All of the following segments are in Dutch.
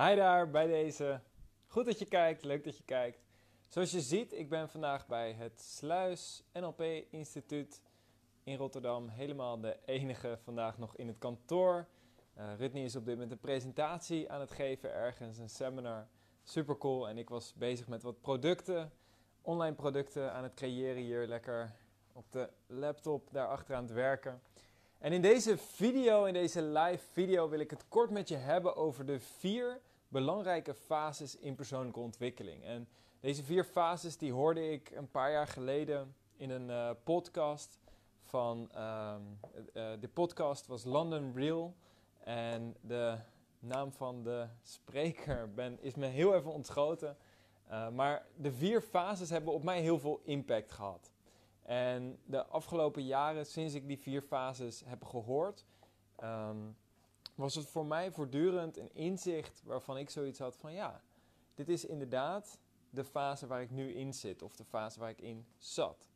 Hi daar bij deze. Goed dat je kijkt, leuk dat je kijkt. Zoals je ziet, ik ben vandaag bij het Sluis NLP Instituut in Rotterdam. Helemaal de enige vandaag nog in het kantoor. Uh, is op dit moment een presentatie aan het geven ergens, een seminar. Super cool. En ik was bezig met wat producten, online producten aan het creëren hier. Lekker op de laptop daarachter aan het werken. En in deze video, in deze live video, wil ik het kort met je hebben over de vier belangrijke fases in persoonlijke ontwikkeling. En deze vier fases die hoorde ik een paar jaar geleden in een uh, podcast van uh, de podcast was London Real en de naam van de spreker ben, is me heel even ontschoten. Maar de vier fases hebben op mij heel veel impact gehad. En de afgelopen jaren, sinds ik die vier fases heb gehoord, um, was het voor mij voortdurend een inzicht waarvan ik zoiets had van ja, dit is inderdaad de fase waar ik nu in zit of de fase waar ik in zat.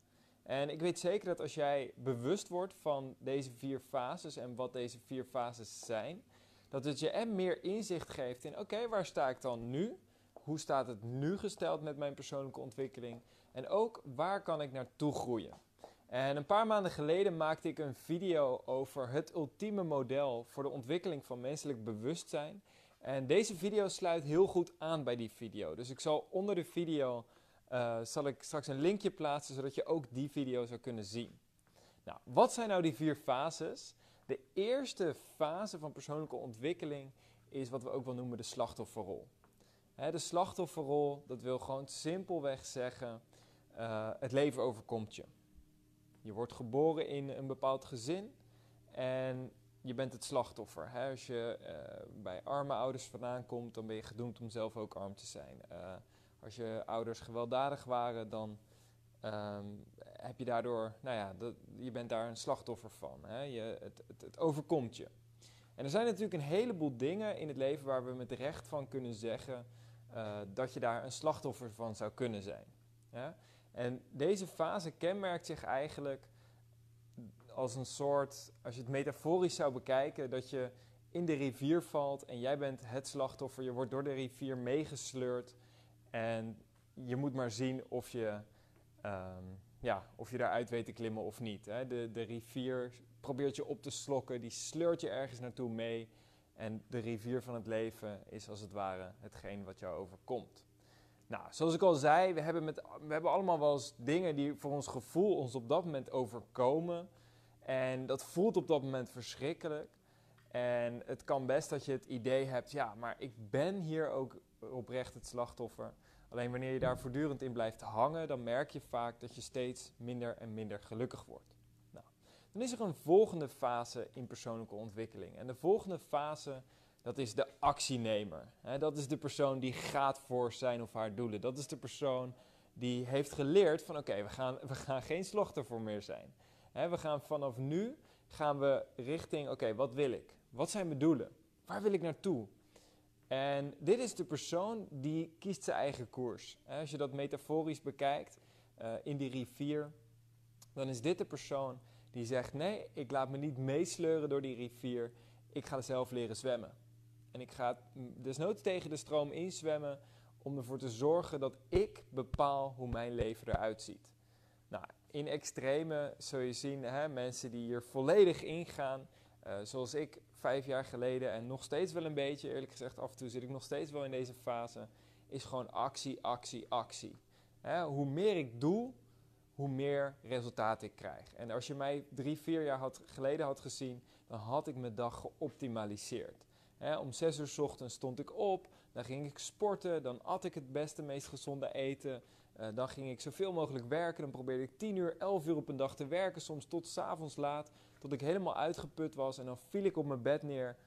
En ik weet zeker dat als jij bewust wordt van deze vier fases en wat deze vier fases zijn, dat het je en meer inzicht geeft in oké, waar sta ik dan nu? Hoe staat het nu gesteld met mijn persoonlijke ontwikkeling? En ook waar kan ik naartoe groeien? En een paar maanden geleden maakte ik een video over het ultieme model voor de ontwikkeling van menselijk bewustzijn. En deze video sluit heel goed aan bij die video. Dus ik zal onder de video uh, zal ik straks een linkje plaatsen zodat je ook die video zou kunnen zien. Nou, wat zijn nou die vier fases? De eerste fase van persoonlijke ontwikkeling is wat we ook wel noemen de slachtofferrol. de slachtofferrol, dat wil gewoon simpelweg zeggen, uh, het leven overkomt je. Je wordt geboren in een bepaald gezin en je bent het slachtoffer. Hè? Als je uh, bij arme ouders vandaan komt, dan ben je gedoemd om zelf ook arm te zijn. Uh, als je ouders gewelddadig waren, dan um, heb je daardoor, nou ja, dat, je bent daar een slachtoffer van. Hè? Je, het, het, overkomt je. En er zijn natuurlijk een heleboel dingen in het leven waar we met recht van kunnen zeggen dat je daar een slachtoffer van zou kunnen zijn. Ja? En deze fase kenmerkt zich eigenlijk als een soort, als je het metaforisch zou bekijken, dat je in de rivier valt en jij bent het slachtoffer. Je wordt door de rivier meegesleurd en je moet maar zien of je, um, ja, of je daaruit weet te klimmen of niet. Hè. De, de rivier probeert je op te slokken, die sleurt je ergens naartoe mee. En de rivier van het leven is als het ware hetgeen wat jou overkomt. Nou, zoals ik al zei, we hebben, met, we hebben allemaal wel eens dingen die voor ons gevoel ons op dat moment overkomen. En dat voelt op dat moment verschrikkelijk. En het kan best dat je het idee hebt, ja, maar ik ben hier ook oprecht het slachtoffer. Alleen wanneer je daar voortdurend in blijft hangen, dan merk je vaak dat je steeds minder en minder gelukkig wordt. Nou, dan is er een volgende fase in persoonlijke ontwikkeling. En de volgende fase dat is de actienemer. dat is de persoon die gaat voor zijn of haar doelen. Dat is de persoon die heeft geleerd van oké, we, gaan, we gaan geen slachtoffer meer zijn. we gaan vanaf nu gaan we richting oké, wat wil ik? Wat zijn mijn doelen? Waar wil ik naartoe? En dit is de persoon die kiest zijn eigen koers. als je dat metaforisch bekijkt uh, in die rivier, dan is dit de persoon die zegt: nee, ik laat me niet meesleuren door die rivier. Ik ga zelf leren zwemmen. En ik ga desnoods tegen de stroom inzwemmen om ervoor te zorgen dat ik bepaal hoe mijn leven eruit ziet. Nou, in extreme zul je zien hè, mensen die hier volledig ingaan. Uh, zoals ik vijf jaar geleden en nog steeds wel een beetje, eerlijk gezegd, af en toe zit ik nog steeds wel in deze fase. Is gewoon actie, actie, actie. Hè, hoe meer ik doe, hoe meer resultaat ik krijg. En als je mij drie, vier jaar had, geleden had gezien, dan had ik mijn dag geoptimaliseerd om zes uur ochtends stond ik op, dan ging ik sporten, dan at ik het beste, meest gezonde eten. Uh, dan ging ik zoveel mogelijk werken, dan probeerde ik 10 uur, 11 uur op een dag te werken, soms tot s avonds laat, tot ik helemaal uitgeput was. En dan viel ik op mijn bed neer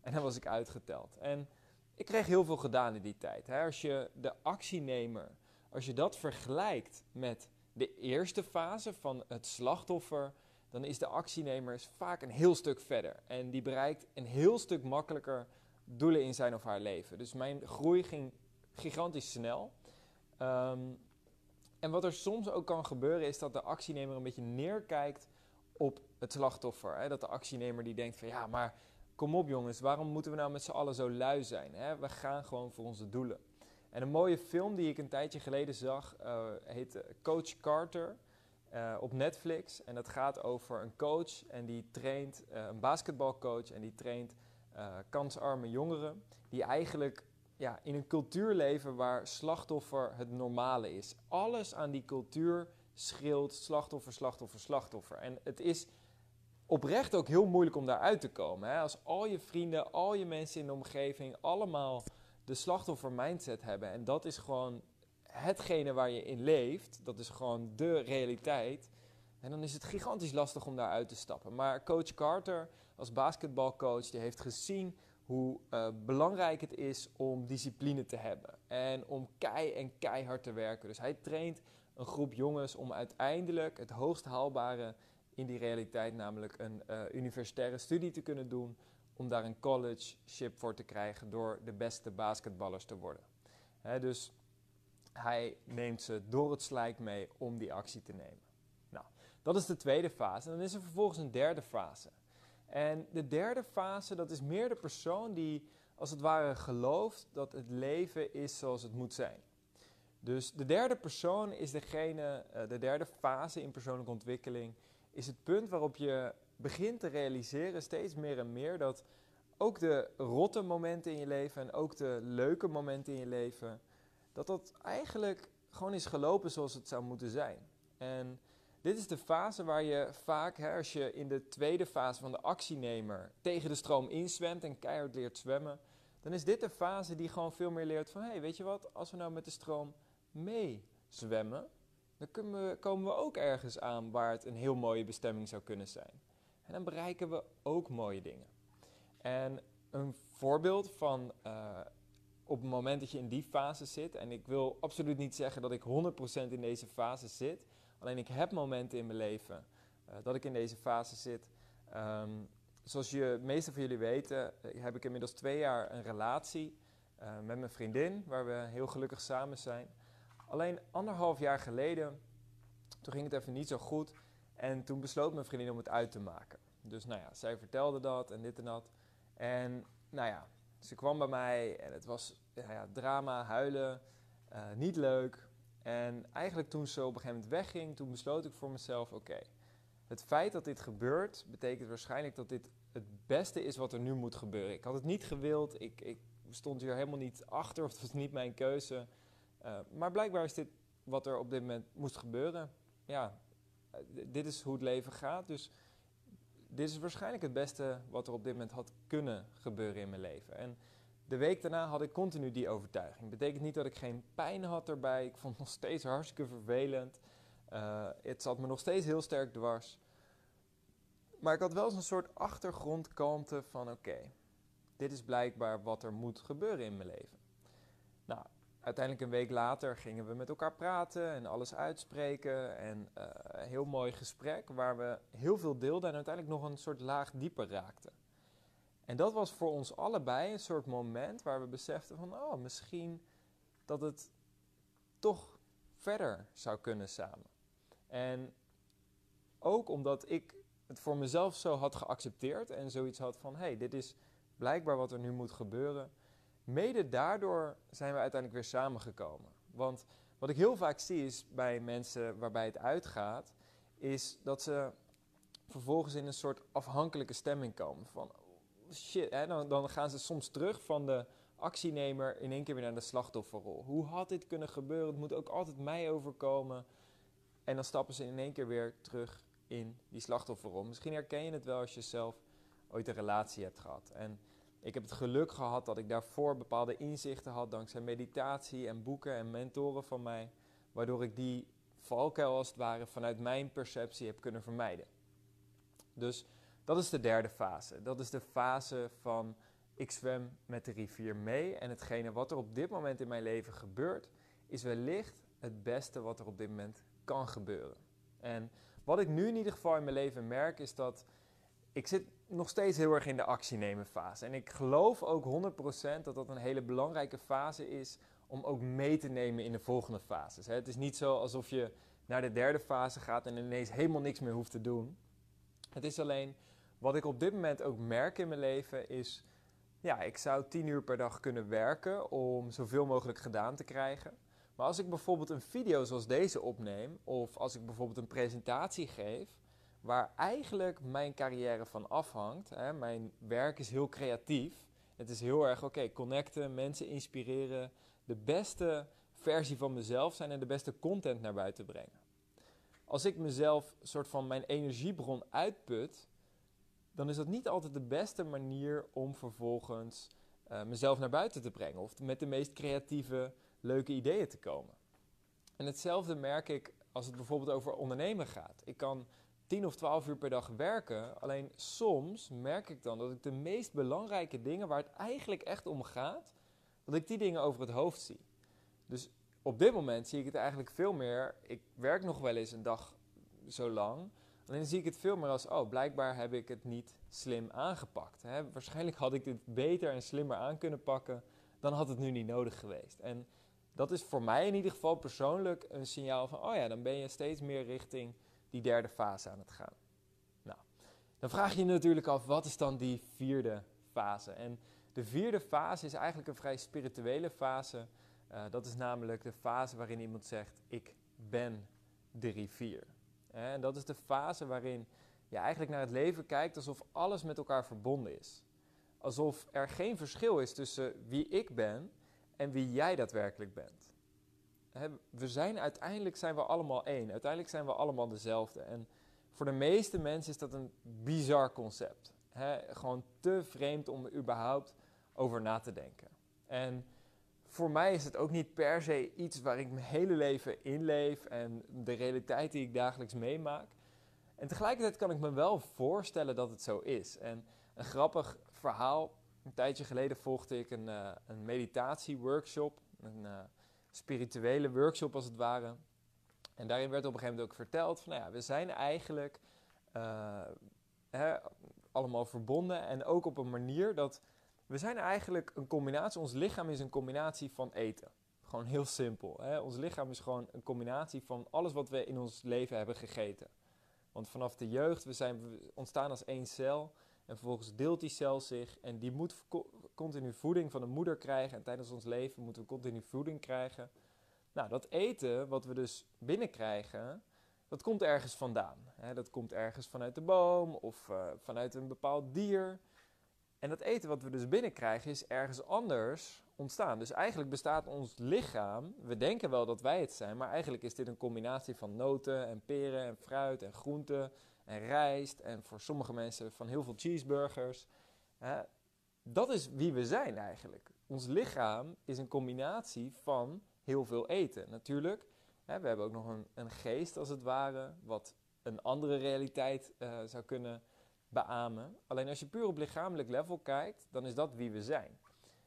en dan was ik uitgeteld. En ik kreeg heel veel gedaan in die tijd. Als je de actienemer, als je dat vergelijkt met de eerste fase van het slachtoffer, dan is de actienemer vaak een heel stuk verder. En die bereikt een heel stuk makkelijker doelen in zijn of haar leven. Dus mijn groei ging gigantisch snel. Um, en wat er soms ook kan gebeuren is dat de actienemer een beetje neerkijkt op het slachtoffer. Hè? Dat de actienemer die denkt van ja, maar kom op jongens, waarom moeten we nou met z'n allen zo lui zijn? Hè? We gaan gewoon voor onze doelen. En een mooie film die ik een tijdje geleden zag, uh, heet Coach Carter uh, op Netflix. En dat gaat over een coach en die traint, uh, een basketbalcoach en die traint kansarme jongeren. Die eigenlijk ja, in een cultuur leven waar slachtoffer het normale is. Alles aan die cultuur schreeuwt slachtoffer, slachtoffer, slachtoffer. En het is oprecht ook heel moeilijk om daaruit te komen. Hè? Als al je vrienden, al je mensen in de omgeving allemaal de slachtoffer mindset hebben. En dat is gewoon hetgene waar je in leeft. Dat is gewoon de realiteit. En dan is het gigantisch lastig om daaruit te stappen. Maar coach Carter als basketbalcoach, die heeft gezien hoe uh, belangrijk het is om discipline te hebben. En om kei en keihard te werken. Dus hij traint een groep jongens om uiteindelijk het hoogst haalbare in die realiteit, namelijk een uh, universitaire studie te kunnen doen, om daar een college-ship voor te krijgen door de beste basketballers te worden. dus hij neemt ze door het slijk mee om die actie te nemen. Nou, dat is de tweede fase. En dan is er vervolgens een derde fase. En de derde fase, dat is meer de persoon die als het ware gelooft dat het leven is zoals het moet zijn. Dus de derde persoon is degene, uh, de derde fase in persoonlijke ontwikkeling, is het punt waarop je begint te realiseren steeds meer en meer dat ook de rotte momenten in je leven en ook de leuke momenten in je leven, dat dat eigenlijk gewoon is gelopen zoals het zou moeten zijn. En dit is de fase waar je vaak, als je in de tweede fase van de actienemer tegen de stroom inzwemt en keihard leert zwemmen, dan is dit de fase die gewoon veel meer leert van, hé, hey, weet je wat, als we nou met de stroom mee zwemmen, dan we, komen we ook ergens aan waar het een heel mooie bestemming zou kunnen zijn. En dan bereiken we ook mooie dingen. En een voorbeeld van uh, op het moment dat je in die fase zit, en ik wil absoluut niet zeggen dat ik 100% in deze fase zit, alleen ik heb momenten in mijn leven uh, dat ik in deze fase zit. Um, zoals je meeste van jullie weten, eh, heb ik inmiddels twee jaar een relatie uh, met mijn vriendin, waar we heel gelukkig samen zijn. Alleen anderhalf jaar geleden, toen ging het even niet zo goed. En toen besloot mijn vriendin om het uit te maken. Dus nou ja, zij vertelde dat en dit en dat. En nou ja, ze kwam bij mij en het was ja, ja, drama, huilen, uh, niet leuk. En eigenlijk toen ze op een gegeven moment wegging, toen besloot ik voor mezelf: oké, het feit dat dit gebeurt, betekent waarschijnlijk dat dit het beste is wat er nu moet gebeuren. Ik had het niet gewild, ik, ik stond hier helemaal niet achter, of het was niet mijn keuze. Uh, maar blijkbaar is dit wat er op dit moment moest gebeuren. Ja, uh, dit is hoe het leven gaat. Dus dit is waarschijnlijk het beste wat er op dit moment had kunnen gebeuren in mijn leven. En de week daarna had ik continu die overtuiging. Betekent niet dat ik geen pijn had erbij. Ik vond het nog steeds hartstikke vervelend. Uh, het zat me nog steeds heel sterk dwars. Maar ik had wel eens een soort achtergrondkalmte van oké, dit is blijkbaar wat er moet gebeuren in mijn leven. Uiteindelijk een week later gingen we met elkaar praten en alles uitspreken. En een heel mooi gesprek waar we heel veel deelden en uiteindelijk nog een soort laag dieper raakten. En dat was voor ons allebei een soort moment waar we beseften van, oh, misschien dat het toch verder zou kunnen samen. En ook omdat ik het voor mezelf zo had geaccepteerd en zoiets had van, hey, dit is blijkbaar wat er nu moet gebeuren mede daardoor zijn we uiteindelijk weer samengekomen. Want wat ik heel vaak zie is bij mensen waarbij het uitgaat, is dat ze vervolgens in een soort afhankelijke stemming komen. Van shit, hè, dan, dan gaan ze soms terug van de actienemer in één keer weer naar de slachtofferrol. Hoe had dit kunnen gebeuren? Het moet ook altijd mij overkomen. En dan stappen ze in één keer weer terug in die slachtofferrol. Misschien herken je het wel als je zelf ooit een relatie hebt gehad. En ik heb het geluk gehad dat ik daarvoor bepaalde inzichten had dankzij meditatie en boeken en mentoren van mij, waardoor ik die valkuil als het ware vanuit mijn perceptie heb kunnen vermijden. Dus dat is de derde fase. Dat is de fase van ik zwem met de rivier mee en hetgene wat er op dit moment in mijn leven gebeurt, is wellicht het beste wat er op dit moment kan gebeuren. En wat ik nu in ieder geval in mijn leven merk is dat ik zit nog steeds heel erg in de actienemen fase. En ik geloof ook 100% dat dat een hele belangrijke fase is om ook mee te nemen in de volgende fases. Het is niet zo alsof je naar de derde fase gaat en ineens helemaal niks meer hoeft te doen. Het is alleen wat ik op dit moment ook merk in mijn leven is, ja, ik zou tien uur per dag kunnen werken om zoveel mogelijk gedaan te krijgen. Maar als ik bijvoorbeeld een video zoals deze opneem, of als ik bijvoorbeeld een presentatie geef, waar eigenlijk mijn carrière van afhangt, hè, mijn werk is heel creatief. Het is heel erg, oké, connecten, mensen inspireren, de beste versie van mezelf zijn en de beste content naar buiten brengen. Als ik mezelf soort van mijn energiebron uitput, dan is dat niet altijd de beste manier om vervolgens uh, mezelf naar buiten te brengen of met de meest creatieve, leuke ideeën te komen. En hetzelfde merk ik als het bijvoorbeeld over ondernemen gaat. Ik kan 10 of 12 uur per dag werken, alleen soms merk ik dan dat ik de meest belangrijke dingen waar het eigenlijk echt om gaat, dat ik die dingen over het hoofd zie. Dus op dit moment zie ik het eigenlijk veel meer. Ik werk nog wel eens een dag zo lang. Alleen zie ik het veel meer als, oh, blijkbaar heb ik het niet slim aangepakt. Hè? Waarschijnlijk had ik dit beter en slimmer aan kunnen pakken, dan had het nu niet nodig geweest. En dat is voor mij in ieder geval persoonlijk een signaal van, oh ja, dan ben je steeds meer richting die derde fase aan het gaan. Nou, dan vraag je je natuurlijk af, wat is dan die vierde fase? En de vierde fase is eigenlijk een vrij spirituele fase. Uh, dat is namelijk de fase waarin iemand zegt: Ik ben de rivier. En dat is de fase waarin je eigenlijk naar het leven kijkt alsof alles met elkaar verbonden is. Alsof er geen verschil is tussen wie ik ben en wie jij daadwerkelijk bent. We zijn uiteindelijk zijn we allemaal één. Uiteindelijk zijn we allemaal dezelfde. En voor de meeste mensen is dat een bizar concept. gewoon te vreemd om er überhaupt over na te denken. En voor mij is het ook niet per se iets waar ik mijn hele leven in leef en de realiteit die ik dagelijks meemaak. En tegelijkertijd kan ik me wel voorstellen dat het zo is. En een grappig verhaal. Een tijdje geleden volgde ik een, uh, een meditatieworkshop, een uh, spirituele workshop als het ware. En daarin werd op een gegeven moment ook verteld van, nou ja, we zijn eigenlijk uh, hè, allemaal verbonden en ook op een manier dat we zijn eigenlijk een combinatie, ons lichaam is een combinatie van eten. Gewoon heel simpel. Hè? Ons lichaam is gewoon een combinatie van alles wat we in ons leven hebben gegeten. Want vanaf de jeugd, we zijn ontstaan als één cel. En vervolgens deelt die cel zich en die moet continu voeding van de moeder krijgen. En tijdens ons leven moeten we continu voeding krijgen. Nou, dat eten wat we dus binnenkrijgen, dat komt ergens vandaan. Dat komt ergens vanuit de boom of uh, vanuit een bepaald dier. En dat eten wat we dus binnenkrijgen is ergens anders ontstaan. Dus eigenlijk bestaat ons lichaam, we denken wel dat wij het zijn, maar eigenlijk is dit een combinatie van noten en peren en fruit en groenten en rijst en voor sommige mensen van heel veel cheeseburgers. Dat is wie we zijn eigenlijk. Ons lichaam is een combinatie van heel veel eten. Natuurlijk, hè, we hebben ook nog een, een, geest als het ware, wat een andere realiteit uh, zou kunnen beamen. Alleen als je puur op lichamelijk level kijkt, dan is dat wie we zijn.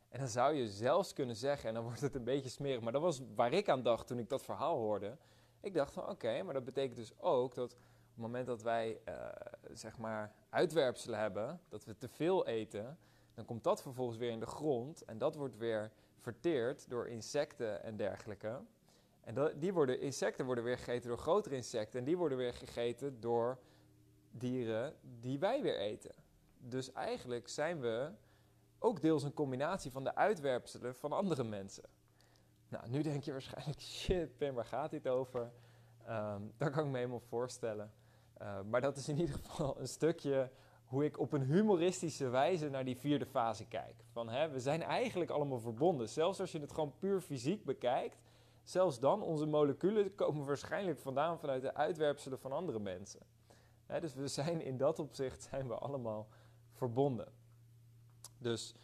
En dan zou je zelfs kunnen zeggen, en dan wordt het een beetje smerig, maar dat was waar ik aan dacht toen ik dat verhaal hoorde. Ik dacht van oké, maar dat betekent dus ook dat op het moment dat wij uh, zeg maar uitwerpselen hebben, dat we te veel eten, dan komt dat vervolgens weer in de grond en dat wordt weer verteerd door insecten en dergelijke. En dat, die worden, insecten worden weer gegeten door grotere insecten en die worden weer gegeten door dieren die wij weer eten. Dus eigenlijk zijn we ook deels een combinatie van de uitwerpselen van andere mensen. Nou, nu denk je waarschijnlijk, shit, Ben, waar gaat dit over? Um, ehm, dat kan ik me helemaal voorstellen. Uh, maar dat is in ieder geval een stukje hoe ik op een humoristische wijze naar die vierde fase kijk. Van, hè, we zijn eigenlijk allemaal verbonden. Zelfs als je het gewoon puur fysiek bekijkt, zelfs dan, onze moleculen komen waarschijnlijk vandaan vanuit de uitwerpselen van andere mensen dus we zijn in dat opzicht zijn we allemaal verbonden. Dus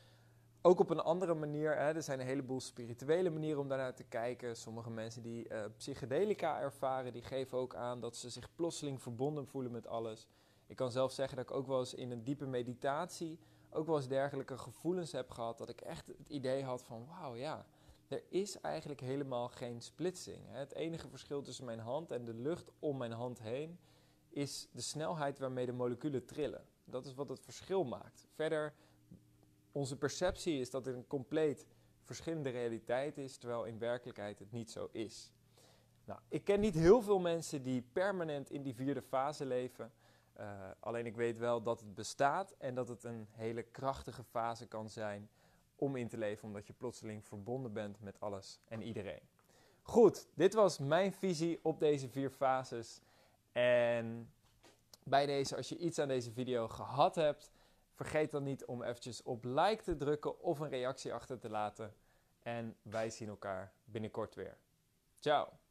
ook op een andere manier, hè, er zijn een heleboel spirituele manieren om daarnaar te kijken. Sommige mensen die uh, psychedelica ervaren, die geven ook aan dat ze zich plotseling verbonden voelen met alles. Ik kan zelf zeggen dat ik ook wel eens in een diepe meditatie ook wel eens dergelijke gevoelens heb gehad. Dat ik echt het idee had van wauw ja, er is eigenlijk helemaal geen splitsing. Het enige verschil tussen mijn hand en de lucht om mijn hand heen is de snelheid waarmee de moleculen trillen. Dat is wat het verschil maakt. Verder, onze perceptie is dat het een compleet verschillende realiteit is, terwijl in werkelijkheid het niet zo is. Nou, ik ken niet heel veel mensen die permanent in die vierde fase leven. Uh, alleen ik weet wel dat het bestaat en dat het een hele krachtige fase kan zijn om in te leven, omdat je plotseling verbonden bent met alles en iedereen. Goed, dit was mijn visie op deze vier fases. En bij deze, als je iets aan deze video gehad hebt, vergeet dan niet om eventjes op like te drukken of een reactie achter te laten. En wij zien elkaar binnenkort weer. Ciao!